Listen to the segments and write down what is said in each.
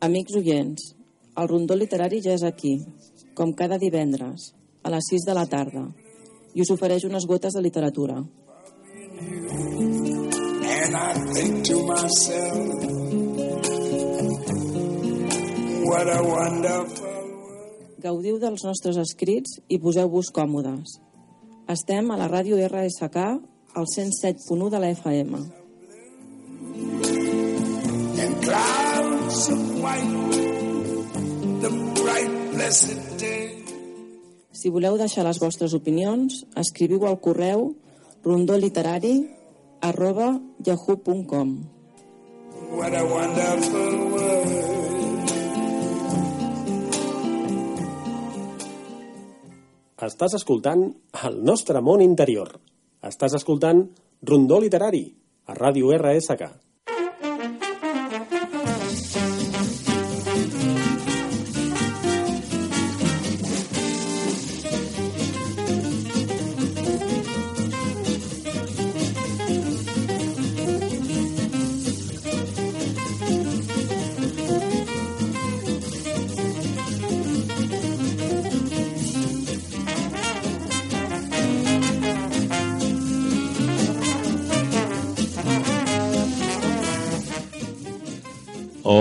Amics oients, el rondó literari ja és aquí, com cada divendres, a les 6 de la tarda, i us ofereix unes gotes de literatura. Gaudiu dels nostres escrits i poseu-vos còmodes. Estem a la ràdio RSK al 107.1 de la FM. And clouds of white, the bright blessed day. Si voleu deixar les vostres opinions, escriviu al correu rondoliterari arroba yahoo.com What a wonderful world. Estàs escoltant el nostre món interior. Estàs escoltant Rondó Literari, a Ràdio RSK.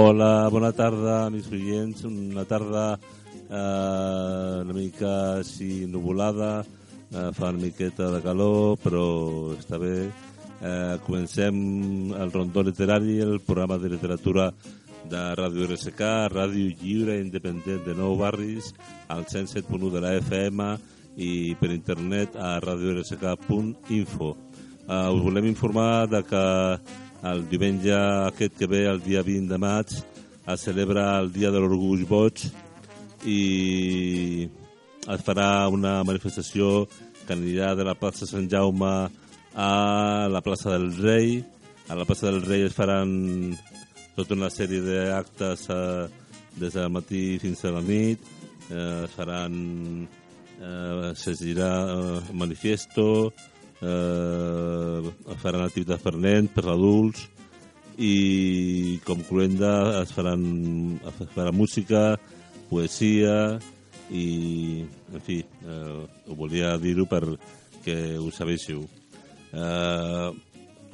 Hola, bona tarda, amics oients. Una tarda eh, una mica així nuvolada, eh, fa una miqueta de calor, però està bé. Eh, comencem el rondó literari, el programa de literatura de Ràdio RSK, Ràdio Lliure Independent de Nou Barris, al 107.1 de la FM i per internet a radiorsk.info. Uh, us volem informar de que el diumenge aquest que ve, el dia 20 de maig, es celebra el Dia de l'Orgull Boig i es farà una manifestació que anirà de la plaça Sant Jaume a la plaça del Rei. A la plaça del Rei es faran tota una sèrie d'actes eh, des del matí fins a la nit. Eh, es faran... Eh, se dirà eh, manifesto, eh, faran activitats per nens, per adults, i com cluenda es faran, es farà música, poesia i, en fi, eh, ho volia dir-ho perquè ho sabéssiu. Eh,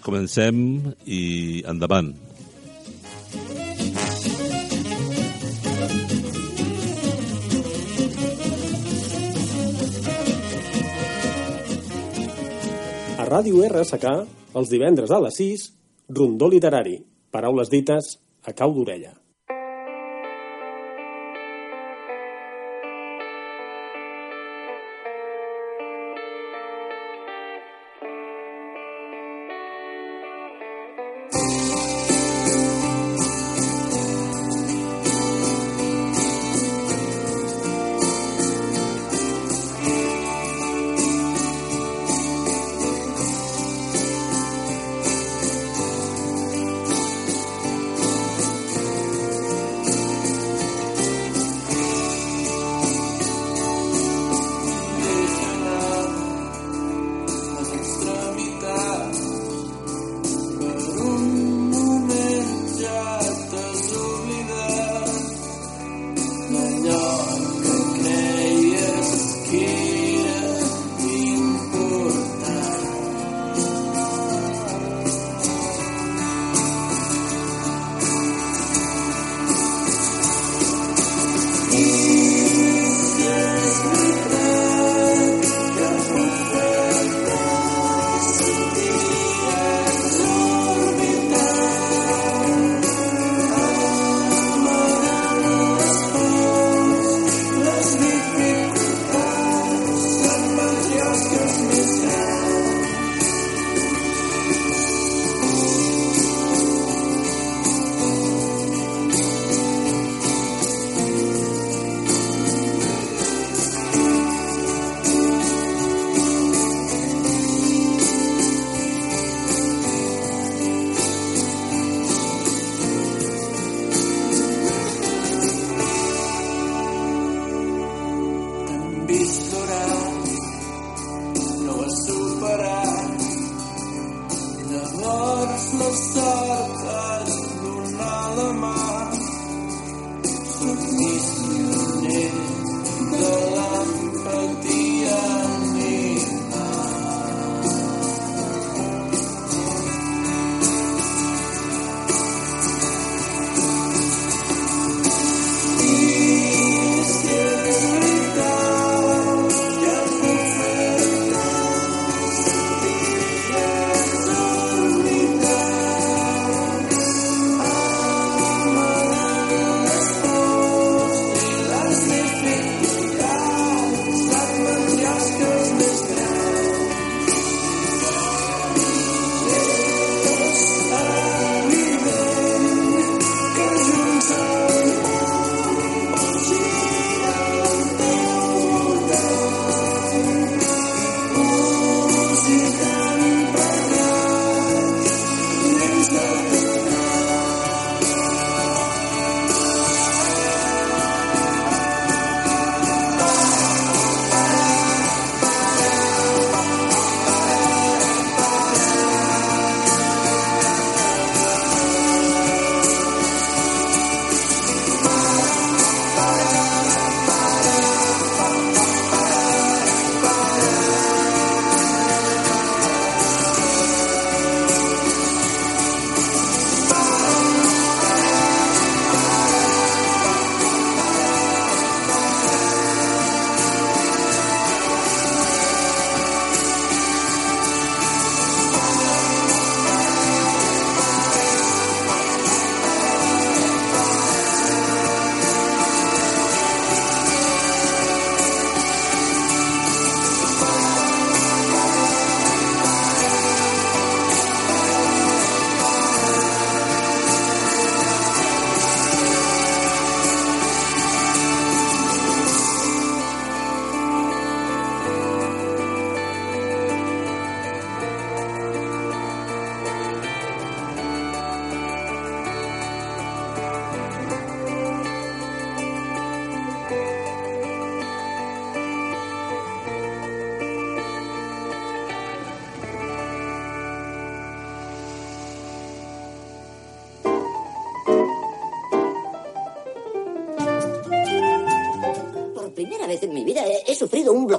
comencem i endavant. Ràdio RSK, els divendres a les 6, Rondó Literari. Paraules dites a cau d'orella. almost start.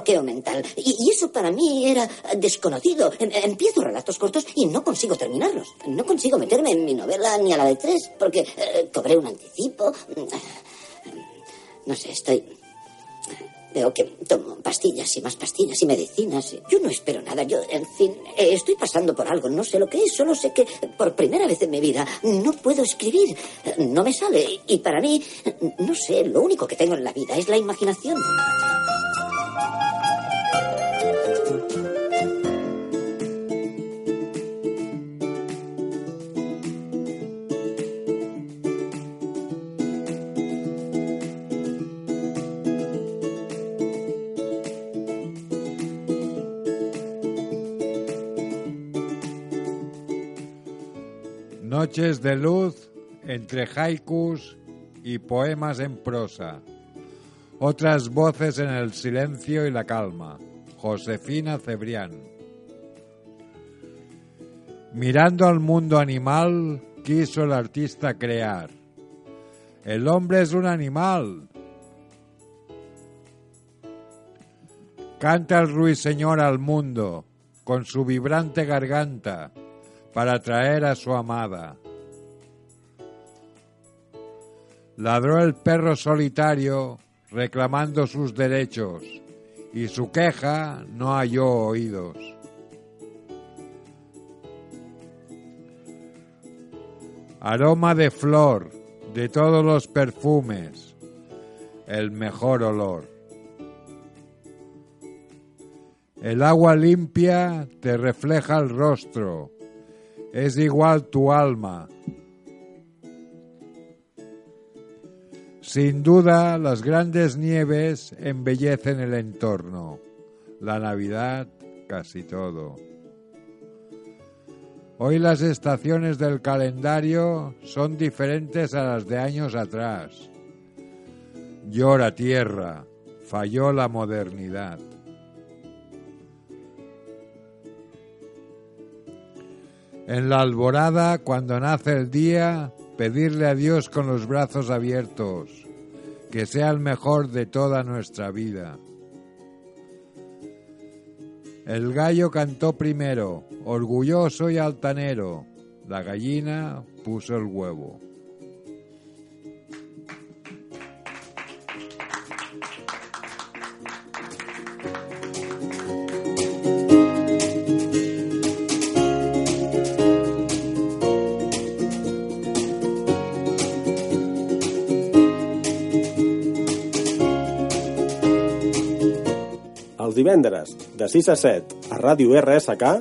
Bloqueo mental. Y, eso para mí era desconocido. Em- Empiezo relatos cortos y no consigo terminarlos. No consigo meterme en mi novela ni a la de tres porque eh, cobré un anticipo. No sé, estoy... Veo que tomo pastillas y más pastillas y medicinas. Yo no espero nada. Yo, en fin, estoy pasando por algo. No sé lo que es. Solo sé que por primera vez en mi vida no puedo escribir. No me sale. Y para mí, no sé, lo único que tengo en la vida es la imaginación. Noches de luz entre haikus y poemas en prosa. Otras voces en el silencio y la calma. Josefina Cebrián. Mirando al mundo animal, quiso el artista crear. El hombre es un animal. Canta el ruiseñor al mundo con su vibrante garganta para atraer a su amada. Ladró el perro solitario reclamando sus derechos y su queja no halló oídos. Aroma de flor, de todos los perfumes, el mejor olor. El agua limpia te refleja el rostro, es igual tu alma. Sin duda, las grandes nieves embellecen el entorno, la Navidad casi todo. Hoy las estaciones del calendario son diferentes a las de años atrás. Llora tierra, falló la modernidad. en la alborada cuando nace el día, pedirle a Dios con los brazos abiertos, que sea el mejor de toda nuestra vida. El gallo cantó primero, orgulloso y altanero, la gallina puso el huevo. els divendres, de 6 a 7, a Ràdio RSK,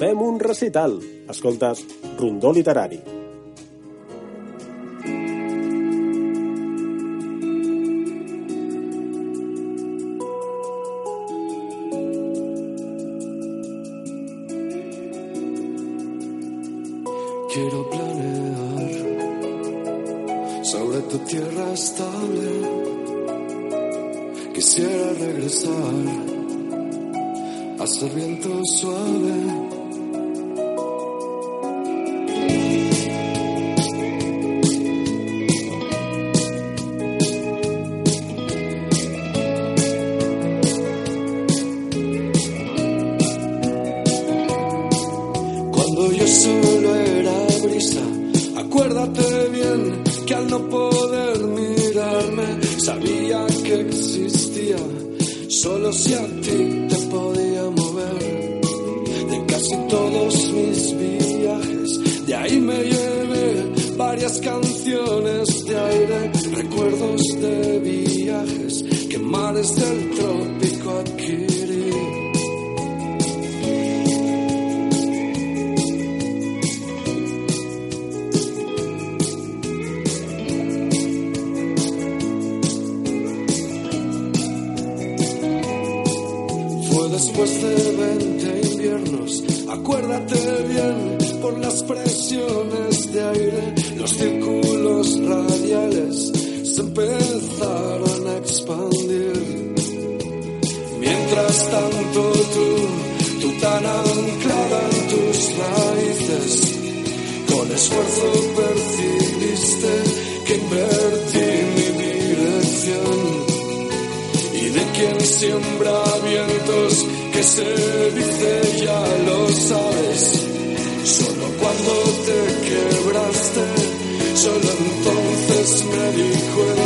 fem un recital. Escoltes Rondó Literari. esfuerzo percibiste que invertí mi dirección y de quien siembra vientos que se dice ya lo sabes. Solo cuando te quebraste, solo entonces me di cuenta.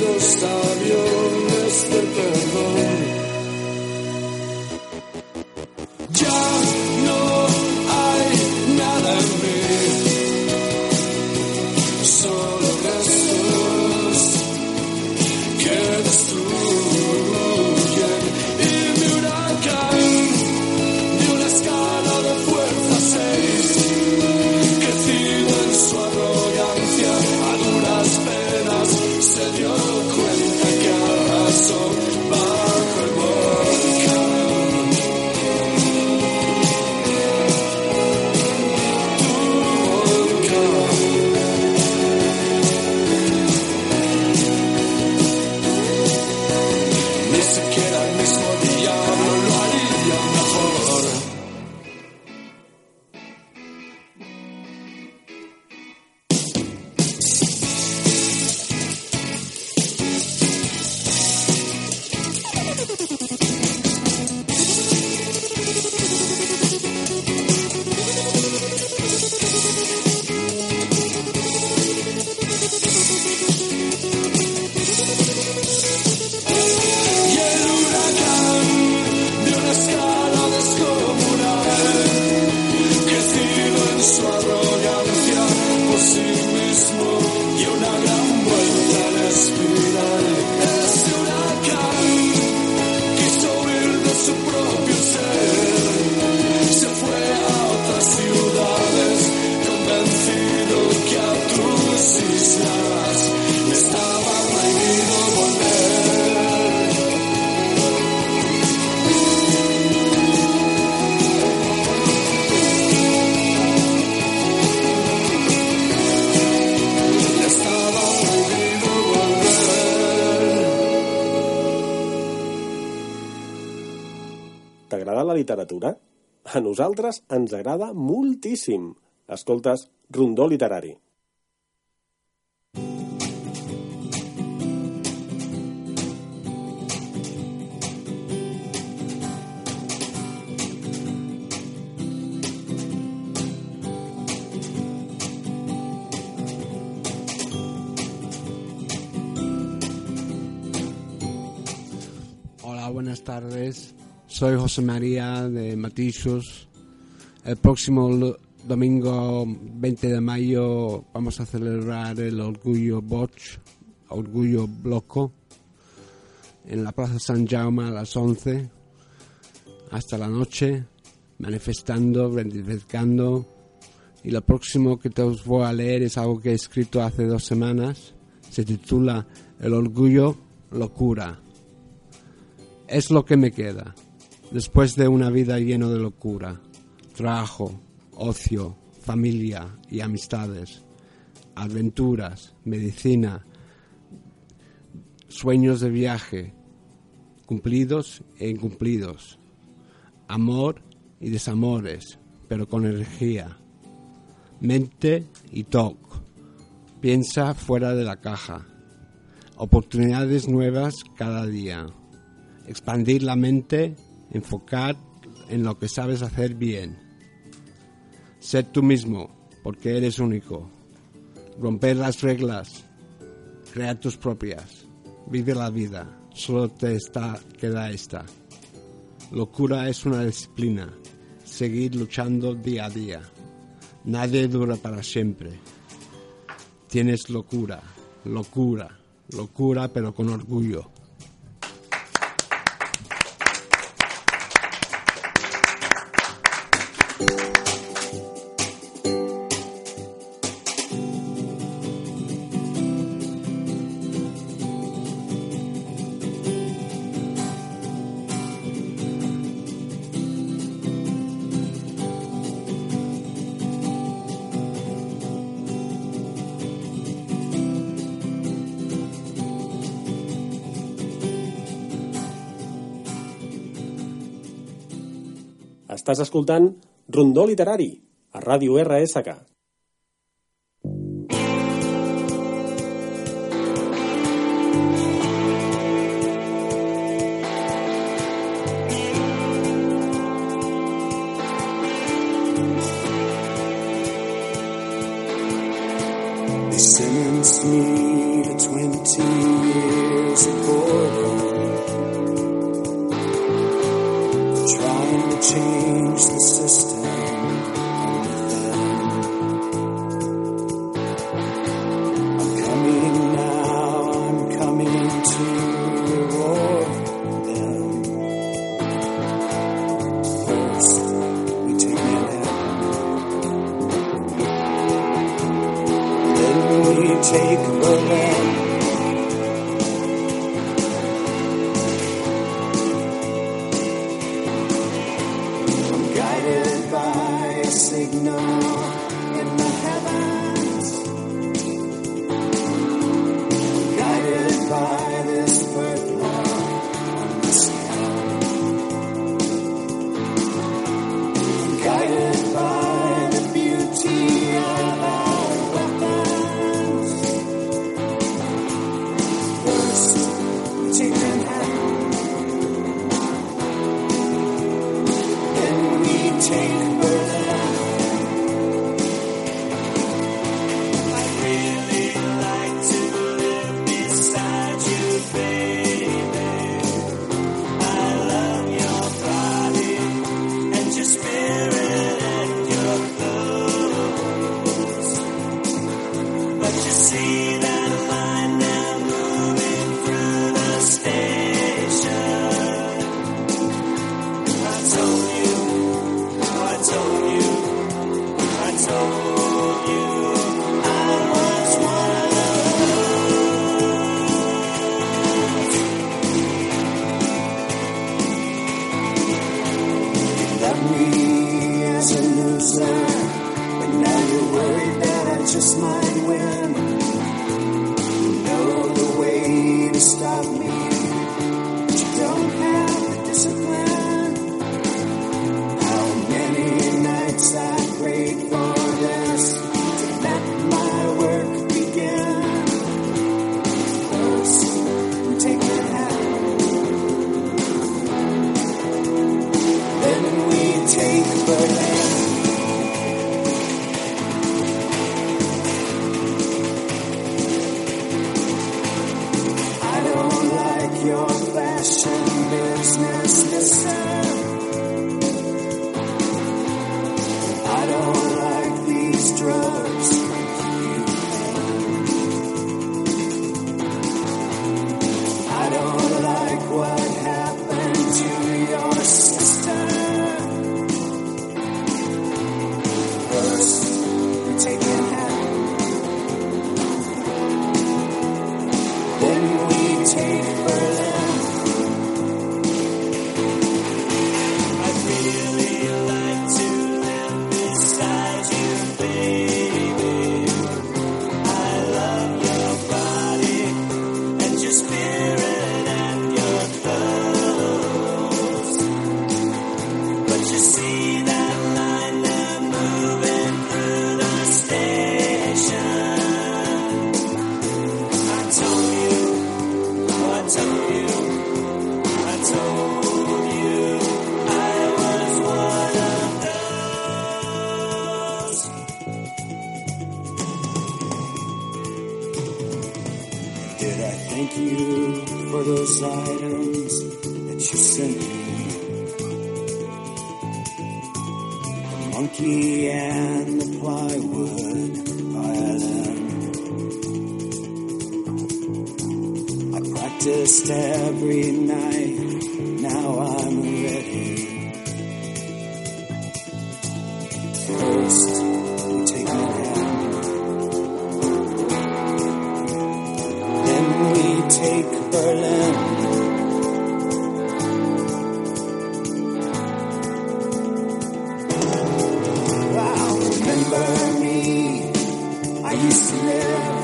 los aviones del perdón. Literatura? A nosaltres ens agrada moltíssim. Escoltes Rondó Literari. Hola, buenas tardes. Soy José María de Matisos. El próximo domingo 20 de mayo vamos a celebrar el Orgullo Boch, Orgullo Bloco, en la Plaza San Jaume a las 11 hasta la noche, manifestando, reivindicando. Y lo próximo que te os voy a leer es algo que he escrito hace dos semanas. Se titula El orgullo, locura. Es lo que me queda. Después de una vida llena de locura, trabajo, ocio, familia y amistades, aventuras, medicina, sueños de viaje, cumplidos e incumplidos, amor y desamores, pero con energía, mente y TOC. Piensa fuera de la caja. Oportunidades nuevas cada día. Expandir la mente, enfocar en lo que sabes hacer bien. Ser tú mismo, porque eres único. Romper las reglas. Crear tus propias. Vive la vida. Solo te está, queda esta. Locura es una disciplina. Seguir luchando día a día. Nadie dura para siempre. Tienes locura, locura, locura, pero con orgullo. Estàs escoltant Rondó Literari, a Ràdio RSK. Bye. Your fashion business, listen. Remember me? I used to live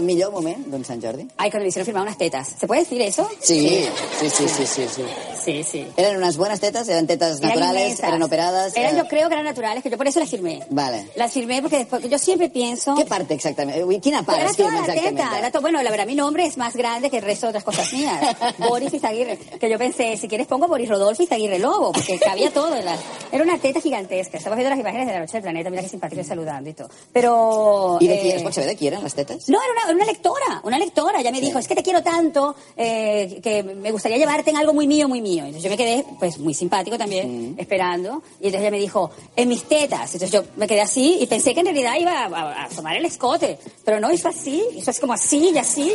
el millor moment d'un Sant Jordi? Ay, cuando me hicieron firmar unas tetas. ¿Se puede decir eso? Sí, sí, sí, sí, sí. sí. Sí, sí. ¿Eran unas buenas tetas? ¿Eran tetas Eran naturales? inmensas. ¿Eran operadas? Eran, Eh, yo creo que eran naturales, que yo por eso las firmé. Vale. Las firmé porque después, yo siempre pienso... ¿Qué parte exactamente? ¿Quién Era apaga? toda la teta, era to- bueno, la verdad mi nombre es más grande que el resto de otras cosas mías. Boris Izaguirre, que yo pensé, si quieres pongo Boris Rodolfo Izaguirre Lobo, porque cabía todo. en la- Era una teta gigantesca. Estamos viendo las imágenes de la noche del planeta, mira qué simpático saludando y todo. Pero... ¿Y de quién? eh, ¿Es de quién eran las tetas? No, era una, era una lectora, una lectora. Ella me dijo, es que te quiero tanto, eh, que me gustaría llevarte en algo muy mío, muy mío. Entonces yo me quedé, pues, muy simpático también, esperando. Y entonces ella me dijo, en mis tetas. Entonces yo me quedé así y pensé que en realidad iba a, a- a tomar el escote. Pero no, hizo así, hizo así como así y así,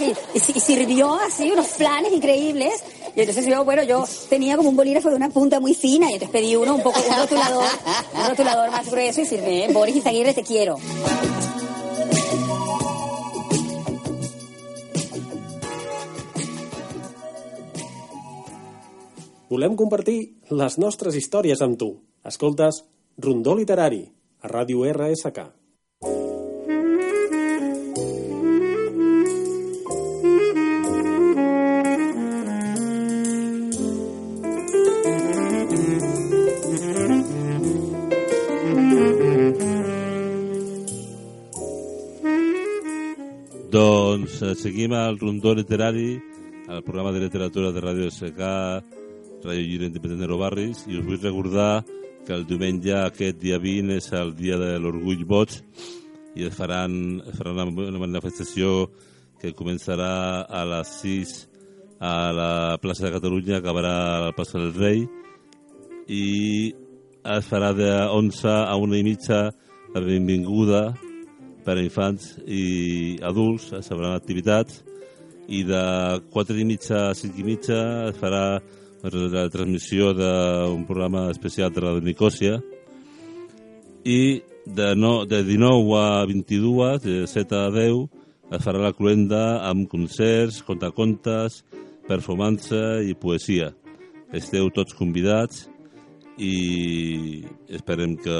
y, y y sirvió así unos planes increíbles. Y entonces yo, bueno, yo tenía como un bolígrafo de una punta muy fina y entonces pedí uno un poco, un rotulador, un rotulador más grueso y firmé, Boris Izaguirre, te quiero. Volem compartir les nostres històries amb tu. Escoltes Rondó Literari, a Ràdio RSK. Doncs eh, seguim al Rondó Literari, al programa de literatura de Ràdio SK Ràdio Lliure Independent de Barris, i us vull recordar que el diumenge aquest dia 20 és el dia de l'orgull boig i es faran, es farà una, manifestació que començarà a les 6 a la plaça de Catalunya, acabarà a la plaça del Rei i es farà de 11 a 1 i mitja la benvinguda per a infants i adults, es faran activitats i de 4 i mitja a 5 i mitja es farà la transmissió d'un programa especial de la Nicòsia i de, no, de 19 a 22, de 7 a 10, es farà la cluenda amb concerts, contacontes, performance i poesia. Esteu tots convidats i esperem que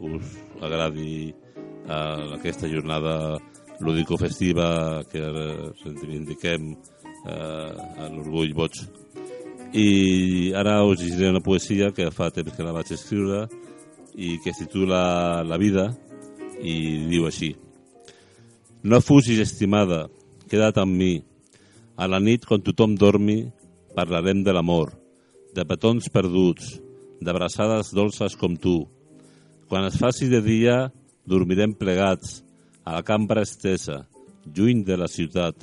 us agradi eh, aquesta jornada lúdico-festiva que reivindiquem eh, a l'Orgull Boig. I ara us llegiré una poesia que fa temps que la vaig escriure i que es titula La vida i diu així. No fugis, estimada, queda't amb mi. A la nit, quan tothom dormi, parlarem de l'amor, de petons perduts, d'abraçades dolces com tu. Quan es faci de dia, dormirem plegats, a la cambra estesa, lluny de la ciutat.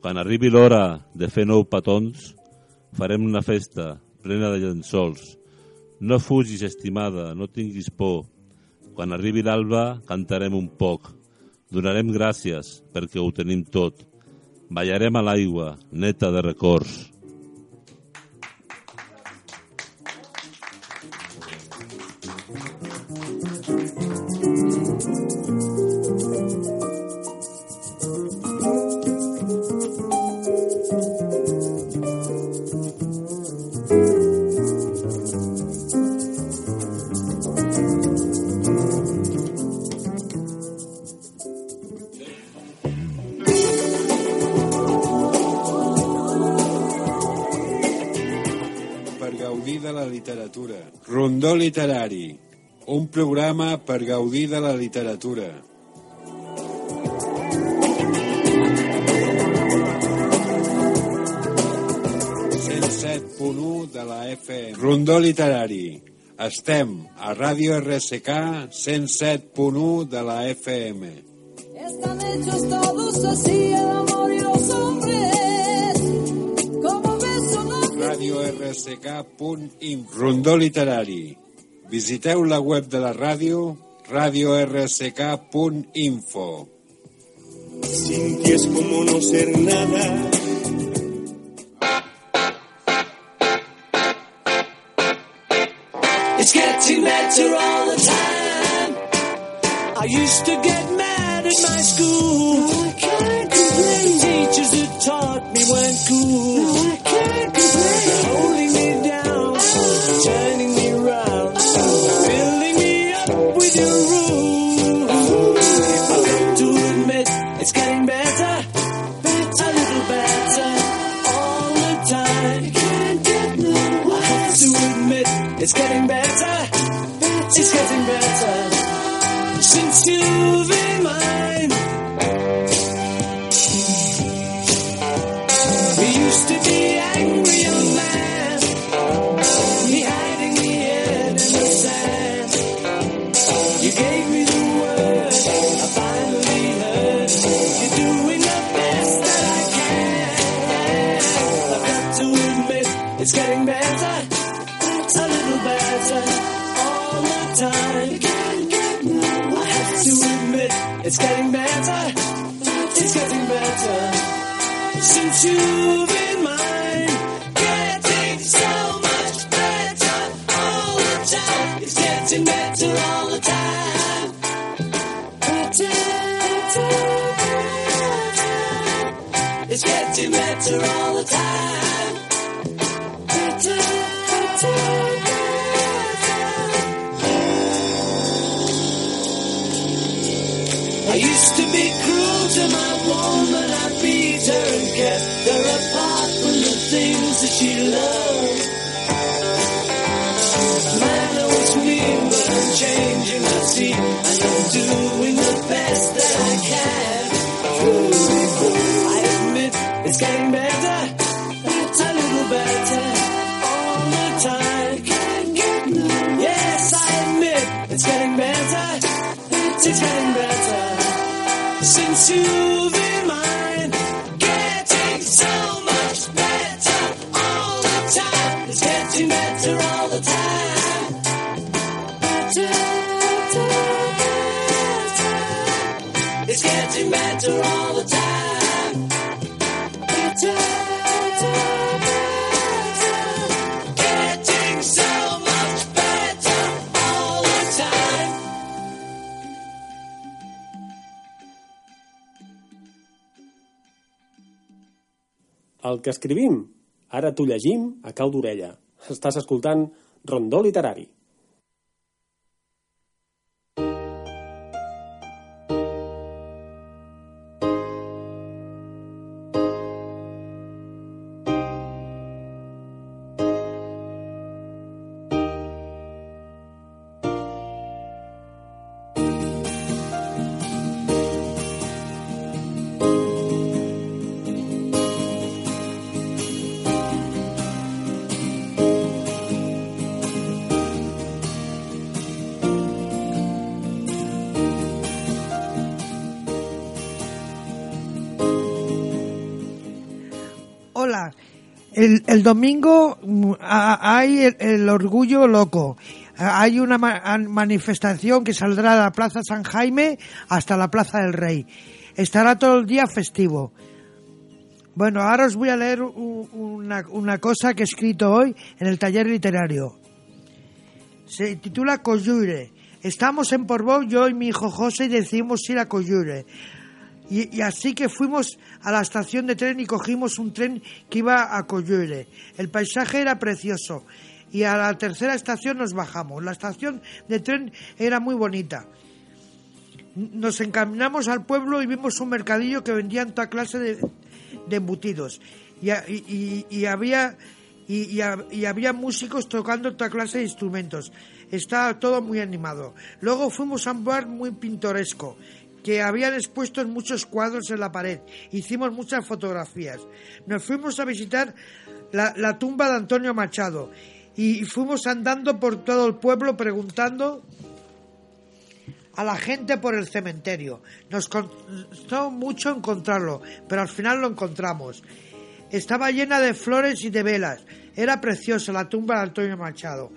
Quan arribi l'hora de fer nou petons, farem una festa plena de llençols. No fugis, estimada, no tinguis por. Quan arribi l'alba, cantarem un poc. Donarem gràcies perquè ho tenim tot. Ballarem a l'aigua, neta de records. La literatura. Rondó literari, un programa per gaudir de la literatura. de la FM. Rondó literari. Estem a Ràdio RSK 107.1 de la FM. Están hechos todos así el amor y los hombres. No Ràdio RSK.info. Rondó literari. Visiteu la web de la ràdio radiorsk.info. Sin ti es como no ser nada. It's getting better all the time. I used to get mad at my school. I can't complain. Teachers who taught me weren't cool. I It's getting better since you've been mine. I used to be cruel to my woman. I beat her and kept her apart from the things that she loved. Man, I was mean, but I'm changing my scene and I'm doing the best that I can. I admit it's getting better. it's a little better all the time. Yes, I admit it's getting better. It's, getting better since you've been. It's getting better all the time. Better, better. Getting so much better all the time. El que escrivim, ara t'ho llegim a cau d'orella. Estàs escoltant Rondó Literari. El, domingo mm, hay el, orgullo loco. Hay una ma- an- manifestación que saldrá de la Plaza San Jaime hasta la Plaza del Rey. Estará todo el día festivo. Bueno, ahora os voy a leer una, cosa que he escrito hoy en el taller literario. Se titula Coyure. Estamos en Portbou, yo y mi hijo José, y decidimos ir a Coyure. Y, así que fuimos a la estación de tren y cogimos un tren que iba a Coyure. El paisaje era precioso y a la tercera estación nos bajamos. La estación de tren era muy bonita. Nos encaminamos al pueblo y vimos un mercadillo que vendían toda clase de, embutidos. Y, había y, y ha- y había músicos tocando toda clase de instrumentos. Estaba todo muy animado. Luego fuimos a un bar muy pintoresco que habían expuesto muchos cuadros en la pared. Hicimos muchas fotografías. Nos fuimos a visitar la, la tumba de Antonio Machado y fuimos andando por todo el pueblo preguntando a la gente por el cementerio. Nos costó mucho encontrarlo, pero al final lo encontramos. Estaba llena de flores y de velas. Era preciosa la tumba de Antonio Machado.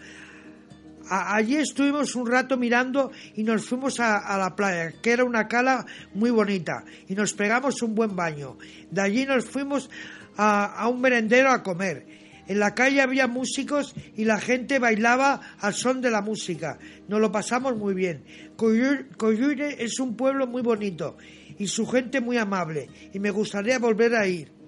Allí estuvimos un rato mirando y nos fuimos a, la playa, que era una cala muy bonita, y nos pegamos un buen baño. De allí nos fuimos a, un merendero a comer. En la calle había músicos y la gente bailaba al son de la música. Nos lo pasamos muy bien. Coyur- Coyure es un pueblo muy bonito y su gente muy amable, y me gustaría volver a ir.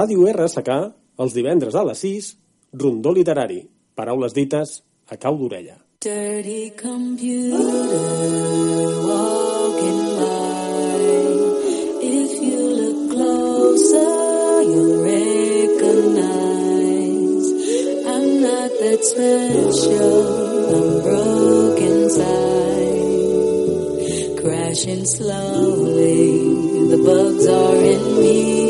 Ràdio RSK, els divendres a les 6, Rondó Literari. Paraules dites a cau d'orella. Dirty computer walking by. If you look closer, you'll recognize I'm not that special. I'm inside, crashing slowly. The bugs are in me.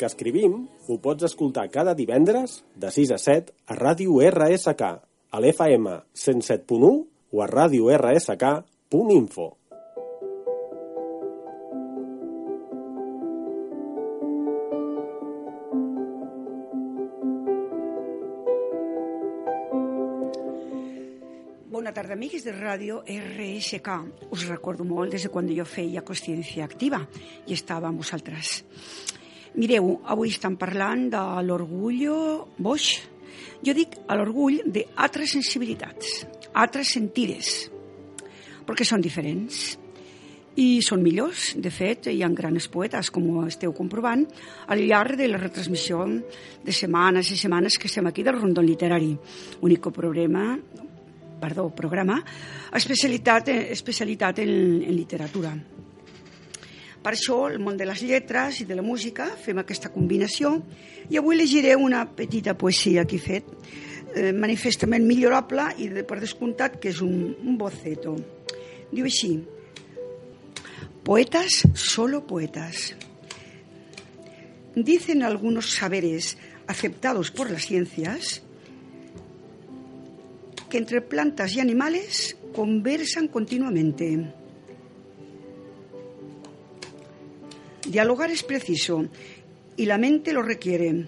que escrivim ho pots escoltar cada divendres de 6 a 7 a Ràdio RSK, a l'FM 107.1 o a radiorsk.info. Bona tarda, amigues de ràdio RSK. Us recordo molt des de quan jo feia consciència activa i estava amb vosaltres. Mireu, avui estem parlant de l'orgullo boix. Jo dic a l'orgull d'altres sensibilitats, altres sentires, perquè són diferents i són millors. De fet, hi ha grans poetes, com esteu comprovant, al llarg de la retransmissió de setmanes i setmanes que estem aquí del Rondon Literari. Únic problema, perdó, programa, especialitat, especialitat en, en literatura. Per això, el món de les lletres i de la música, fem aquesta combinació i avui llegiré una petita poesia que he fet, eh, manifestament millorable i de, per descomptat que és un, un boceto. Diu així, poetas, solo poetas. Dicen algunos saberes aceptados por las ciencias que entre plantas y animales conversan continuamente. Dialogar es preciso y la mente lo requiere.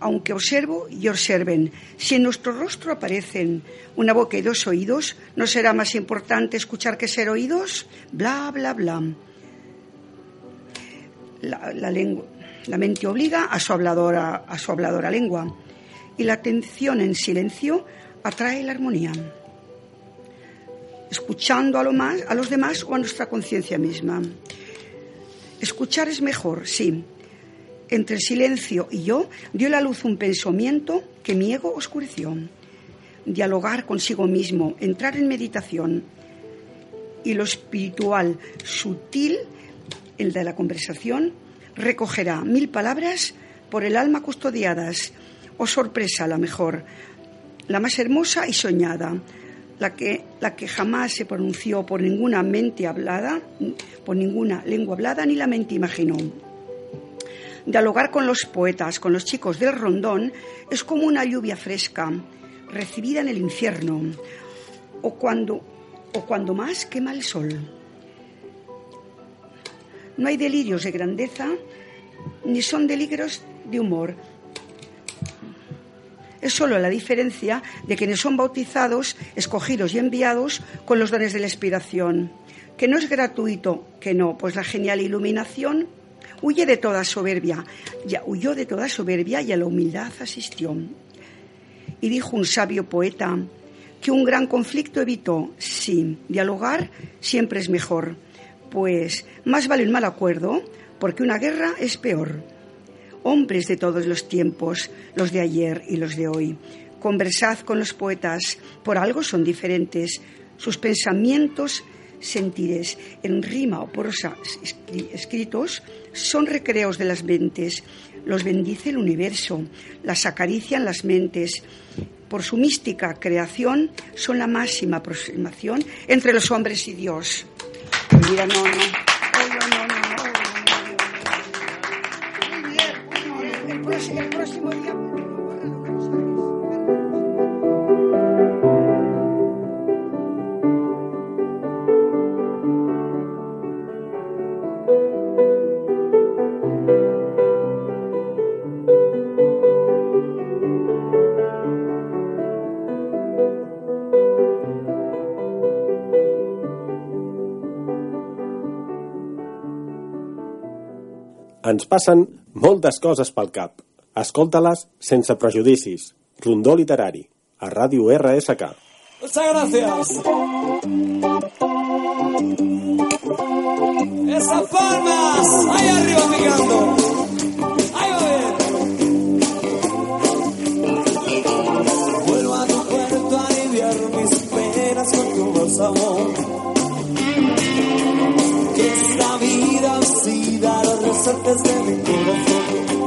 Aunque observo y observen, si en nuestro rostro aparecen una boca y dos oídos, ¿no será más importante escuchar que ser oídos? Bla, bla, bla. La, lengua, la mente obliga a su habladora, a su habladora lengua y la atención en silencio atrae la armonía. Escuchando a, lo más, a los demás o a nuestra conciencia misma. Escuchar es mejor, sí. Entre el silencio y yo dio la luz un pensamiento que mi ego oscureció. Dialogar consigo mismo, entrar en meditación. Y lo espiritual sutil, el de la conversación, recogerá mil palabras por el alma custodiadas. O sorpresa, la mejor, la más hermosa y soñada, la que, la que jamás se pronunció por ninguna mente hablada, por ninguna lengua hablada, ni la mente imaginó. Dialogar con los poetas, con los chicos del rondón, es como una lluvia fresca, recibida en el infierno, o cuando, o cuando más quema el sol. No hay delirios de grandeza, ni son delirios de humor, es solo la diferencia de quienes son bautizados, escogidos y enviados con los dones de la inspiración. Que no es gratuito, que no, pues la genial iluminación huye de toda soberbia, ya huyó de toda soberbia y a la humildad asistió. Y dijo un sabio poeta que un gran conflicto evitó, sí, dialogar siempre es mejor, pues más vale un mal acuerdo, porque una guerra es peor hombres de todos los tiempos, los de ayer y los de hoy. Conversad con los poetas, por algo son diferentes. Sus pensamientos, sentires, en rima o prosa escritos, son recreos de las mentes. Los bendice el universo, las acarician las mentes. Por su mística creación, son la máxima aproximación entre los hombres y Dios. Pues mira, no, no. El próximo día. Ens passen moltes coses pel cap. Escolta-les sense prejudicis. Rondó literari. A Ràdio RSK. Muchas gracias. Esas palmas, ahí arriba picando. santas devem coração.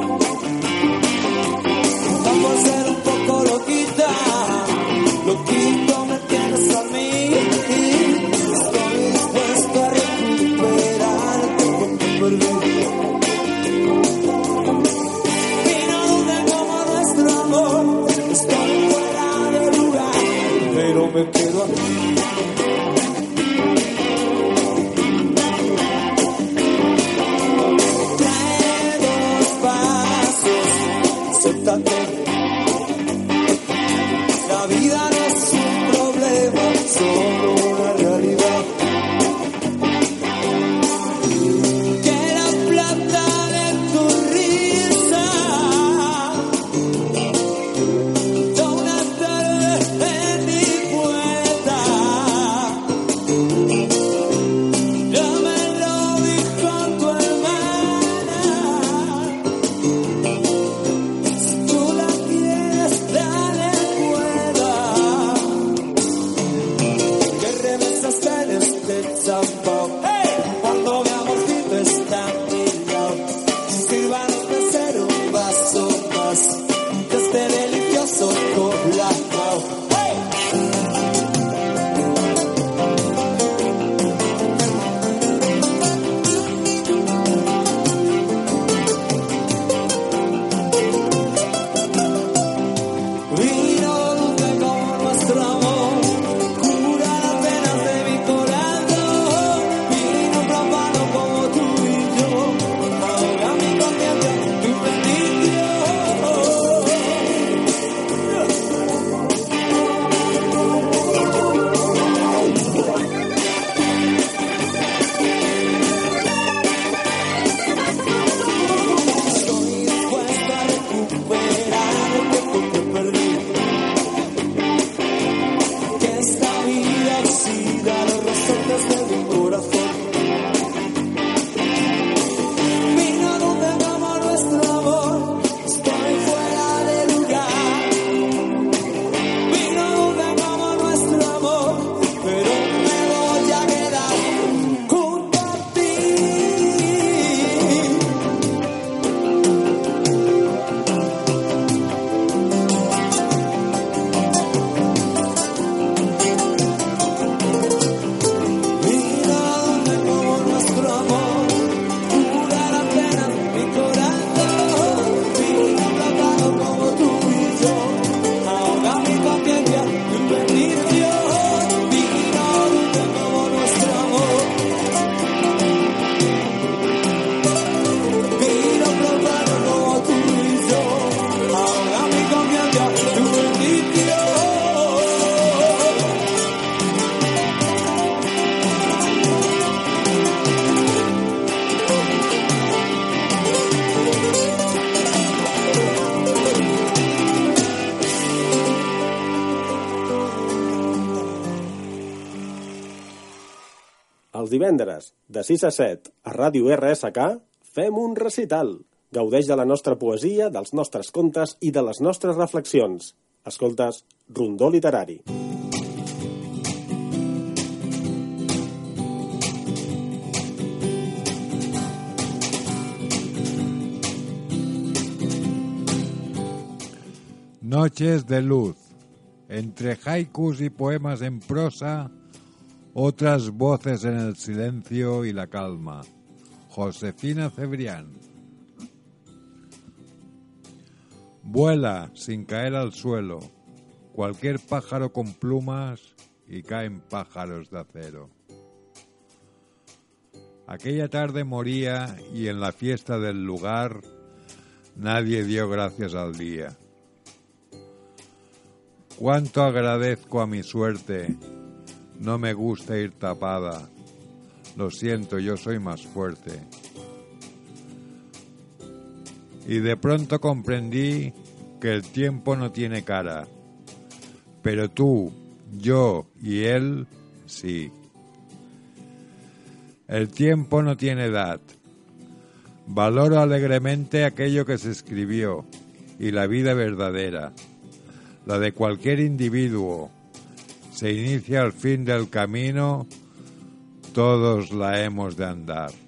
Divendres, de 6 a 7, a Ràdio RSK, fem un recital. Gaudeix de la nostra poesia, dels nostres contes i de les nostres reflexions. Escoltes Rondó Literari. Noches de luz. Entre haikus y poemas en prosa, otras voces en el silencio y la calma. Josefina Cebrián. Vuela sin caer al suelo, cualquier pájaro con plumas y caen pájaros de acero. Aquella tarde moría y en la fiesta del lugar nadie dio gracias al día. Cuánto agradezco a mi suerte. No me gusta ir tapada. Lo siento, yo soy más fuerte. Y de pronto comprendí que el tiempo no tiene cara. Pero tú, yo y él, sí. El tiempo no tiene edad. Valoro alegremente aquello que se escribió y la vida verdadera, la de cualquier individuo. Se inicia al fin del camino, todos la hemos de andar.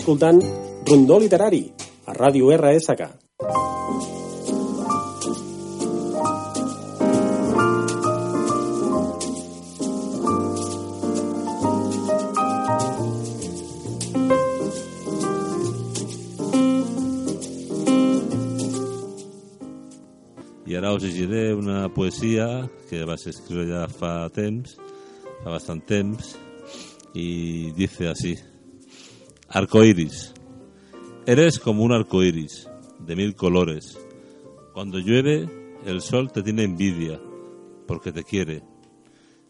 Escoltant Rondó Literari, a Ràdio RSK. I ara us llegiré una poesia que va ser escrita ja fa temps, fa bastant temps, y dice así. Arcoiris. Eres como un arcoiris, de mil colores. Cuando llueve, el sol te tiene envidia, porque te quiere.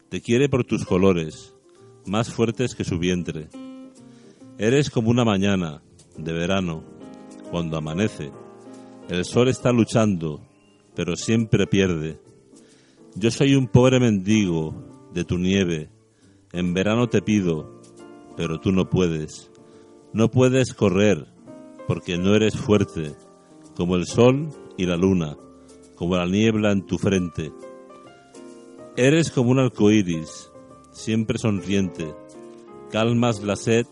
Te quiere por tus colores, más fuertes que su vientre. Eres como una mañana, de verano, cuando amanece. El sol está luchando, pero siempre pierde. Yo soy un pobre mendigo de tu nieve. En verano te pido, pero tú no puedes. No puedes correr, porque no eres fuerte, como el sol y la luna, como la niebla en tu frente. Eres como un arcoíris, siempre sonriente. Calmas la sed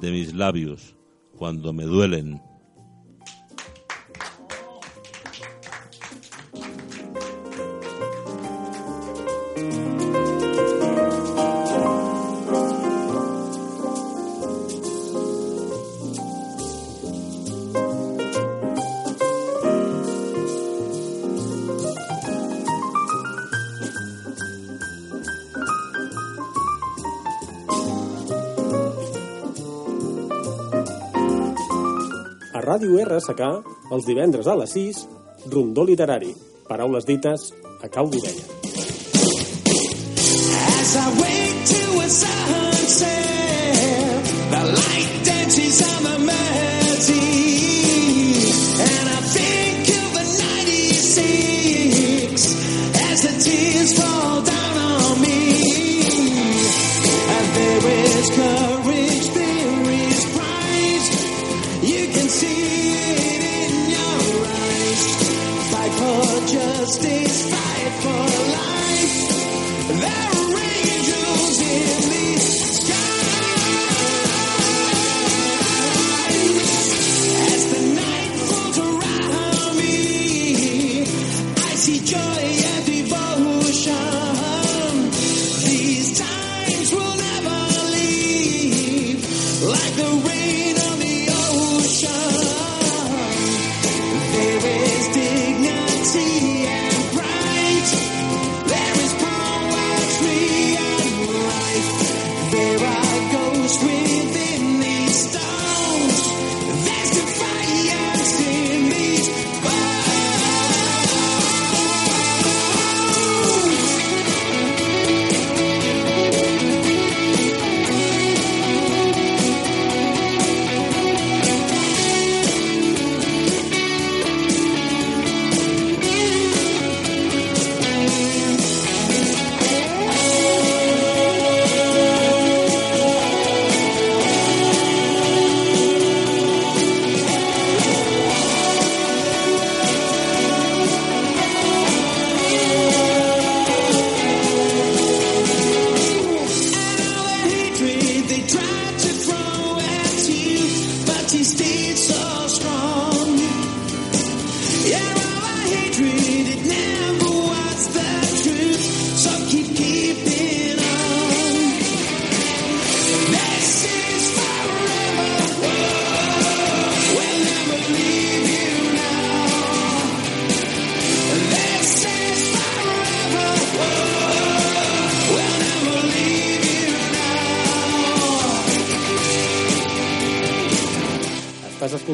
de mis labios cuando me duelen. Ràdio RSK, els divendres a les 6, Rondó Literari. Paraules dites a cau d'orella. As I to a sunset, the light dances on the melody, and I think of the 96 as the tears fall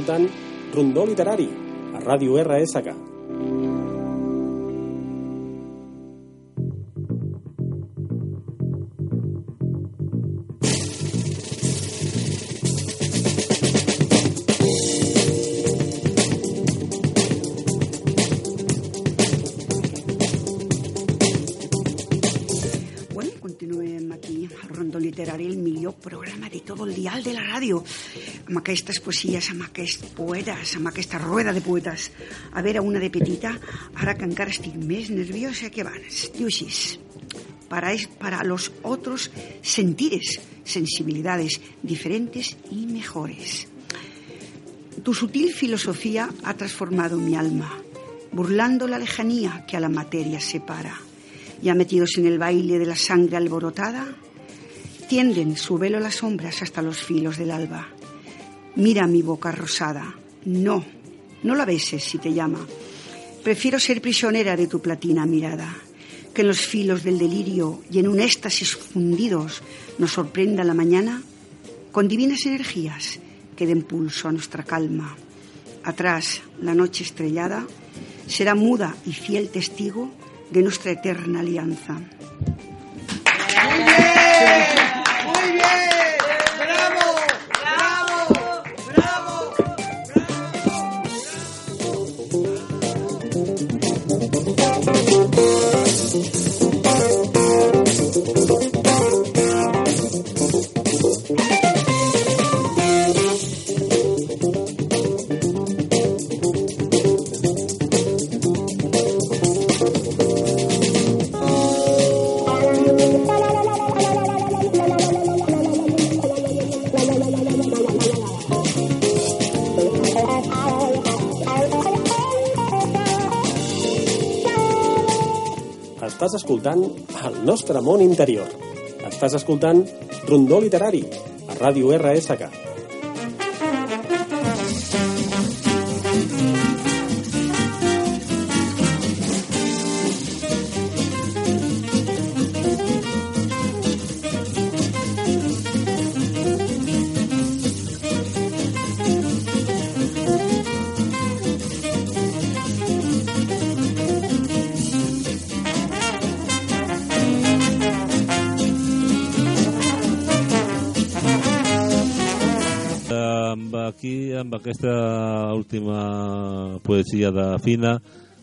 Escoltant Rondó Literari, a Ràdio RSK. Bueno, continuem aquí al Rondó Literari, el millor programa de tot el dial de la ràdio, amb aquestes poesies, amb aquests poetes, amb aquesta rueda de poetes. A veure, una de petita, ara que encara estic més nerviosa que abans. Diu para, es- para los otros sentires, sensibilidades diferentes y mejores. Tu sutil filosofía ha transformado mi alma, burlando la lejanía que a la materia separa. Ya metidos en el baile de la sangre alborotada, tienden su velo las sombras hasta los filos del alba. Mira mi boca rosada. No, no la beses si te llama. Prefiero ser prisionera de tu platina mirada. Que en los filos del delirio y en un éxtasis fundidos nos sorprenda la mañana con divinas energías que den pulso a nuestra calma. Atrás, la noche estrellada será muda y fiel testigo de nuestra eterna alianza. Muy bien, bravo, Estàs escoltant el nostre món interior. Estàs escoltant Rondó Literari, a Ràdio RSK. Poesia de Fina,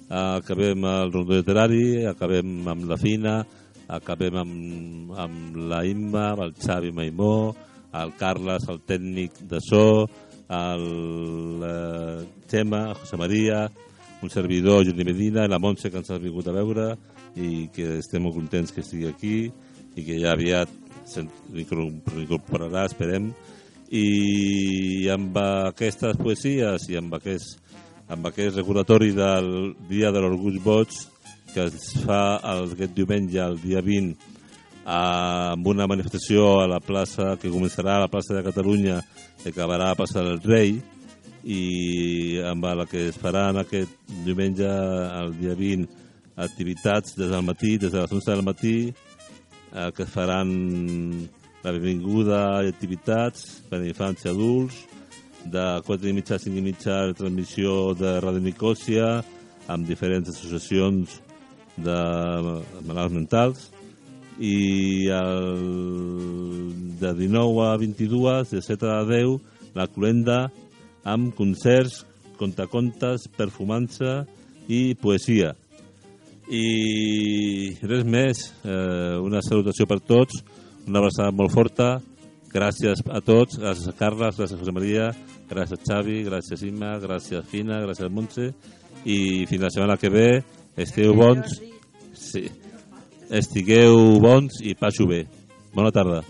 acabem el rondó literari, acabem amb la Fina, acabem amb, amb la Imma, amb el Xavi Maimó, el Carles, el tècnic de so, el eh, Xema, José María, un servidor, Jordi Medina, la Montse, que ens ha vingut a veure i que estem molt contents que estigui aquí i que ja aviat se'n incorporarà, esperem, i amb aquestes poesies i amb aquest, amb aquest recordatori del Dia de l'Orgull Boig que es fa el, aquest diumenge, el dia 20, amb una manifestació a la plaça que començarà a la plaça de Catalunya i acabarà a plaça del Rei i amb la que es faran aquest diumenge, el dia 20, activitats des del matí, des de les 11 del matí, eh, que faran la benvinguda i activitats per a infants i adults, de 4 i mitja a 5 i mitja la transmissió de Ràdio Nicòsia amb diferents associacions de malalts mentals i el, de 19 a 22, de 7 a 10, la cloenda amb concerts, contacontes, perfumança i poesia. I res més, eh, una salutació per tots, una abraçada molt forta, gràcies a tots, gràcies a Carles, gràcies a José María, gràcies Xavi, gràcies Imma, gràcies Fina, gràcies Montse, i fins la setmana que ve, esteu bons, sí, estigueu bons i passo bé. Bona tarda.